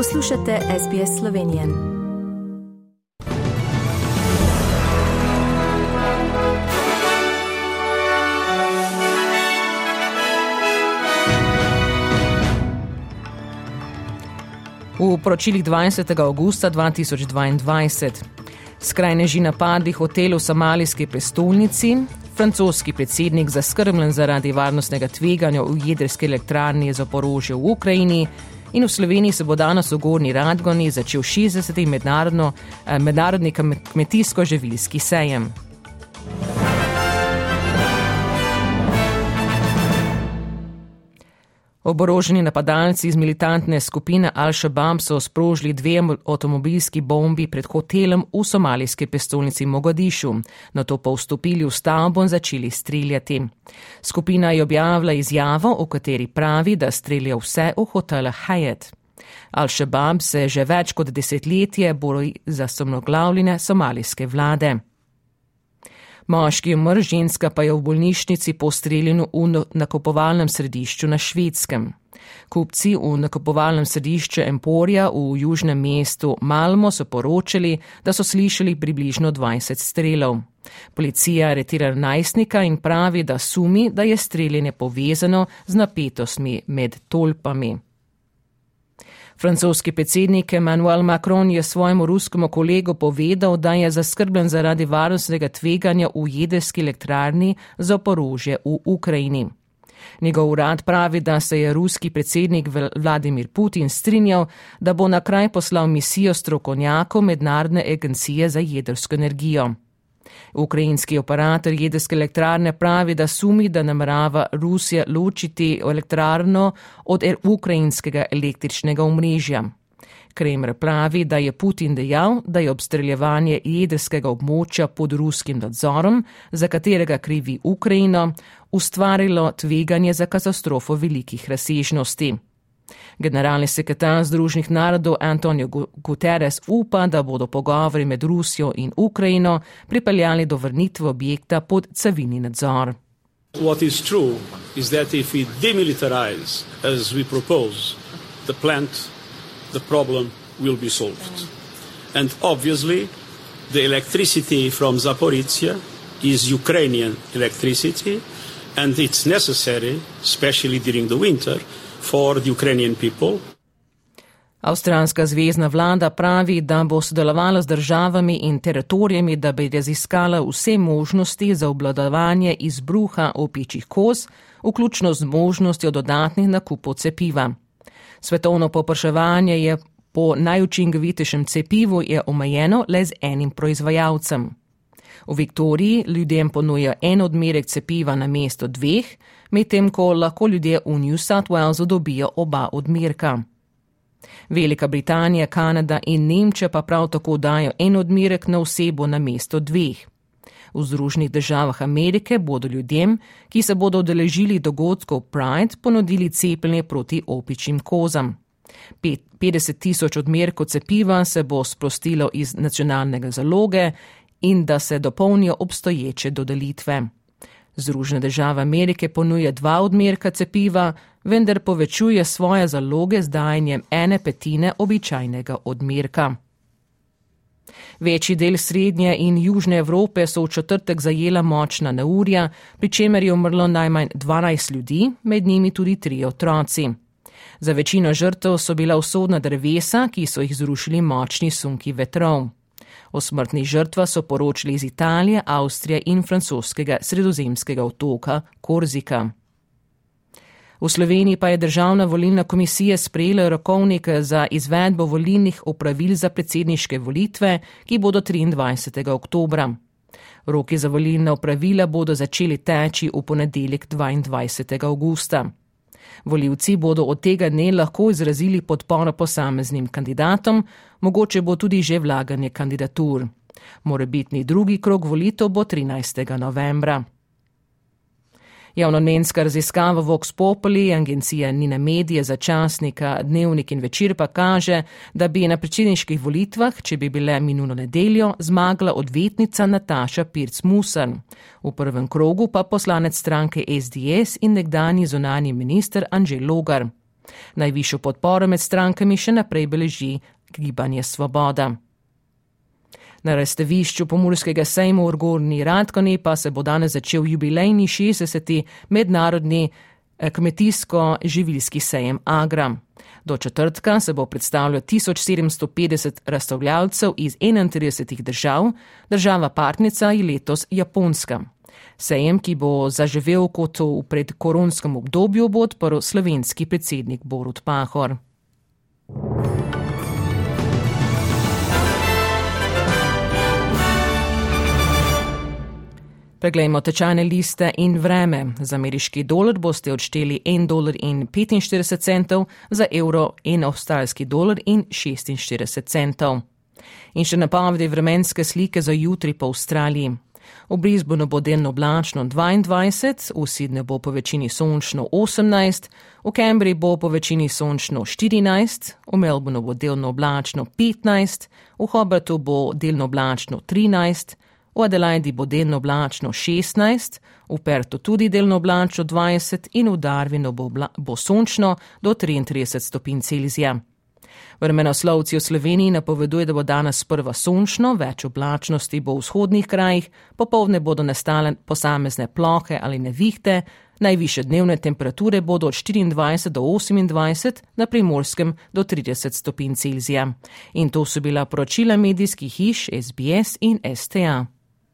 Poslušate SBS Slovenije. V poročilih 20. augusta 2022 skrajneži napadi hotel v somalijski prestolnici, francoski predsednik zaskrbljen zaradi varnostnega tveganja v jedrski elektrarni za porožje v Ukrajini in v Sloveniji se bo danes v Gorni Radgoni začel 60. Eh, mednarodni kmetijsko-ževilski sejem. Oboroženi napadalci iz militantne skupine Al-Shabaab so sprožili dve avtomobilski bombi pred hotelom v somalijski prestolnici Mogadišu, na to pa vstopili v stavbo in začeli streljati. Skupina je objavila izjavo, v kateri pravi, da strelja vse v hotelu Hyatt. Al-Shabaab se že več kot desetletje bori za somnoglavljene somalijske vlade. Moški umr, ženska pa je v bolnišnici po streljanju v nakupovalnem središču na švedskem. Kupci v nakupovalnem središču Emporja v južnem mestu Malmo so poročali, da so slišali približno 20 strelov. Policija aretira najstnika in pravi, da sumi, da je streljanje povezano z napetostmi med tolpami. Francoski predsednik Emmanuel Macron je svojemu ruskemu kolegu povedal, da je zaskrbljen zaradi varnostnega tveganja v jedrski elektrarni za porožje v Ukrajini. Njegov urad pravi, da se je ruski predsednik Vladimir Putin strinjal, da bo na kraj poslal misijo strokovnjakov Mednarodne agencije za jedrsko energijo. Ukrajinski operator jedrske elektrarne pravi, da sumi, da namerava Rusija ločiti elektrarno od er-, ukrajinskega električnega omrežja. Kremr pravi, da je Putin dejal, da je obstreljevanje jedrskega območja pod ruskim nadzorom, za katerega krivi Ukrajino, ustvarilo tveganje za katastrofo velikih razsežnosti. Generalni sekretar Združenih narodov Antonijo Guterres upa, da bodo pogovori med Rusijo in Ukrajino pripeljali do vrnitve objekta pod civilni nadzor. What is true is that if we demilitarize as we propose the plant, the problem will be solved. And obviously, the electricity from Zaporizhia is Ukrainian electricity, and it's necessary, especially during the winter, for the Ukrainian people. Avstralska zvezdna vlada pravi, da bo sodelovala z državami in teritorijami, da bi raziskala vse možnosti za obladovanje izbruha opičjih koz, vključno z možnostjo dodatnih nakupov cepiva. Svetovno popraševanje je po najučinkovitejšem cepivu je omejeno le z enim proizvajalcem. V Viktoriji ljudem ponuja en odmerek cepiva na mesto dveh, medtem ko lahko ljudje v New South Walesu dobijo oba odmerka. Velika Britanija, Kanada in Nemčija pa prav tako dajo en odmerek na osebo na mesto dveh. V Združenih državah Amerike bodo ljudem, ki se bodo odeležili dogodkov Pride, ponudili cepljenje proti opičjim kozam. 50 tisoč odmerkov cepiva se bo sprostilo iz nacionalnega zaloge in da se dopolnijo obstoječe dodelitve. Združene države Amerike ponuje dva odmerka cepiva, vendar povečuje svoje zaloge z dajanjem ene petine običajnega odmerka. Večji del srednje in južne Evrope so v četrtek zajela močna neurja, pri čemer je umrlo najmanj 12 ljudi, med njimi tudi tri otroci. Za večino žrtev so bila usodna drevesa, ki so jih zrušili močni sunki vetrov. O smrtnih žrtvah so poročali iz Italije, Avstrije in francoskega sredozemskega otoka Korzika. V Sloveniji pa je Državna volilna komisija sprejela rokovnik za izvedbo volilnih opravil za predsedniške volitve, ki bodo 23. oktobra. Roki za volilna opravila bodo začeli teči v ponedeljek 22. augusta. Voljivci bodo od tega dne lahko izrazili podporo posameznim kandidatom, mogoče bo tudi že vlaganje kandidatur. Morebitni drugi krok volitev bo 13. novembra. Javnomnenjska raziskava Vox Populi, agencija Nina Medije za časnika Dnevnik in večer pa kaže, da bi na predsedniških volitvah, če bi bile minulo nedeljo, zmagala odvetnica Nataša Pirc Musan. V prvem krogu pa poslanec stranke SDS in nekdani zunani minister Anžel Logar. Najvišjo podporo med strankami še naprej beleži gibanje Svoboda. Na razstavišču Pomorskega sejma v Gorni Radkoni pa se bo danes začel jubilejni 60. mednarodni eh, kmetijsko-živilski sejem Agra. Do četrtka se bo predstavljalo 1750 razstavljavcev iz 31 držav, država partnica je letos Japonska. Sejem, ki bo zaživel kot v predkoronskem obdobju, bo odprl slovenski predsednik Borut Pahor. Preglejmo tečajne liste in vreme. Za ameriški dolar boste odšteli 1,45 dolar, za evro in avstralski dolar in 46 centov. In še napovedi vremenske slike za jutri po Avstraliji. V Brisbaneu bo delno oblačno 22, v Sydneyju bo po večini sončno 18, v Cambridgeu bo po večini sončno 14, v Melbourneu bo delno oblačno 15, v Hobartu bo delno oblačno 13, v Adelaidi bo delno oblačno 16, v Pertu tudi delno oblačno 20 in v Darwinu bo, bo sončno do 33 stopinj Celzija. Vremenoslovci v Sloveniji napoveduje, da bo danes prva sončno, več oblačnosti bo v vzhodnih krajih, popovdne bodo nastale posamezne plohe ali nevihte, najviše dnevne temperature bodo od 24 do 28, na primorskem do 30 stopinj Celzija. In to so bila poročila medijskih hiš SBS in STA.